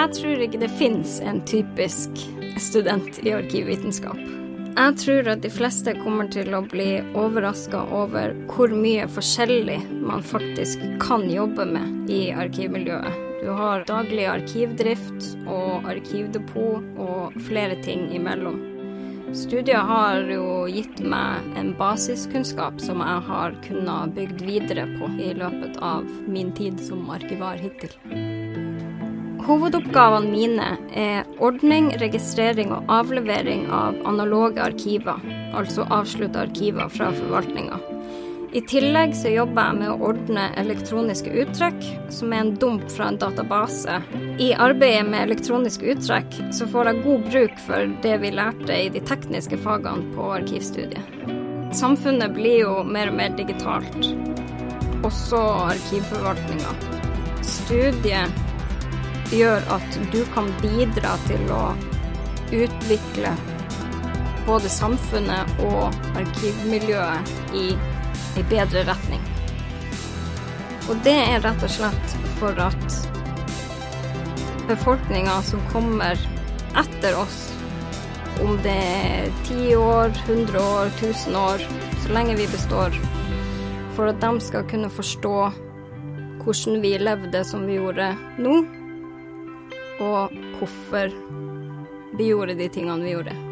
Jeg tror ikke det fins en typisk student i arkivvitenskap. Jeg tror at de fleste kommer til å bli overraska over hvor mye forskjellig man faktisk kan jobbe med i arkivmiljøet. Du har daglig arkivdrift og arkivdepot og flere ting imellom. Studiet har jo gitt meg en basiskunnskap som jeg har kunnet bygd videre på i løpet av min tid som arkivar hittil. Hovedoppgavene mine er ordning, registrering og avlevering av analoge arkiver, altså avslutta arkiver fra forvaltninga. I tillegg så jobber jeg med å ordne elektroniske uttrekk, som er en dump fra en database. I arbeidet med elektroniske uttrekk så får jeg god bruk for det vi lærte i de tekniske fagene på arkivstudiet. Samfunnet blir jo mer og mer digitalt, også arkivforvaltninga. Studiet gjør at du kan bidra til å utvikle både samfunnet og arkivmiljøet i en bedre retning. Og det er rett og slett for at befolkninga som kommer etter oss, om det er ti år, 100 år, 1000 år, så lenge vi består, for at de skal kunne forstå hvordan vi levde som vi gjorde nå, og hvorfor vi gjorde de tingene vi gjorde.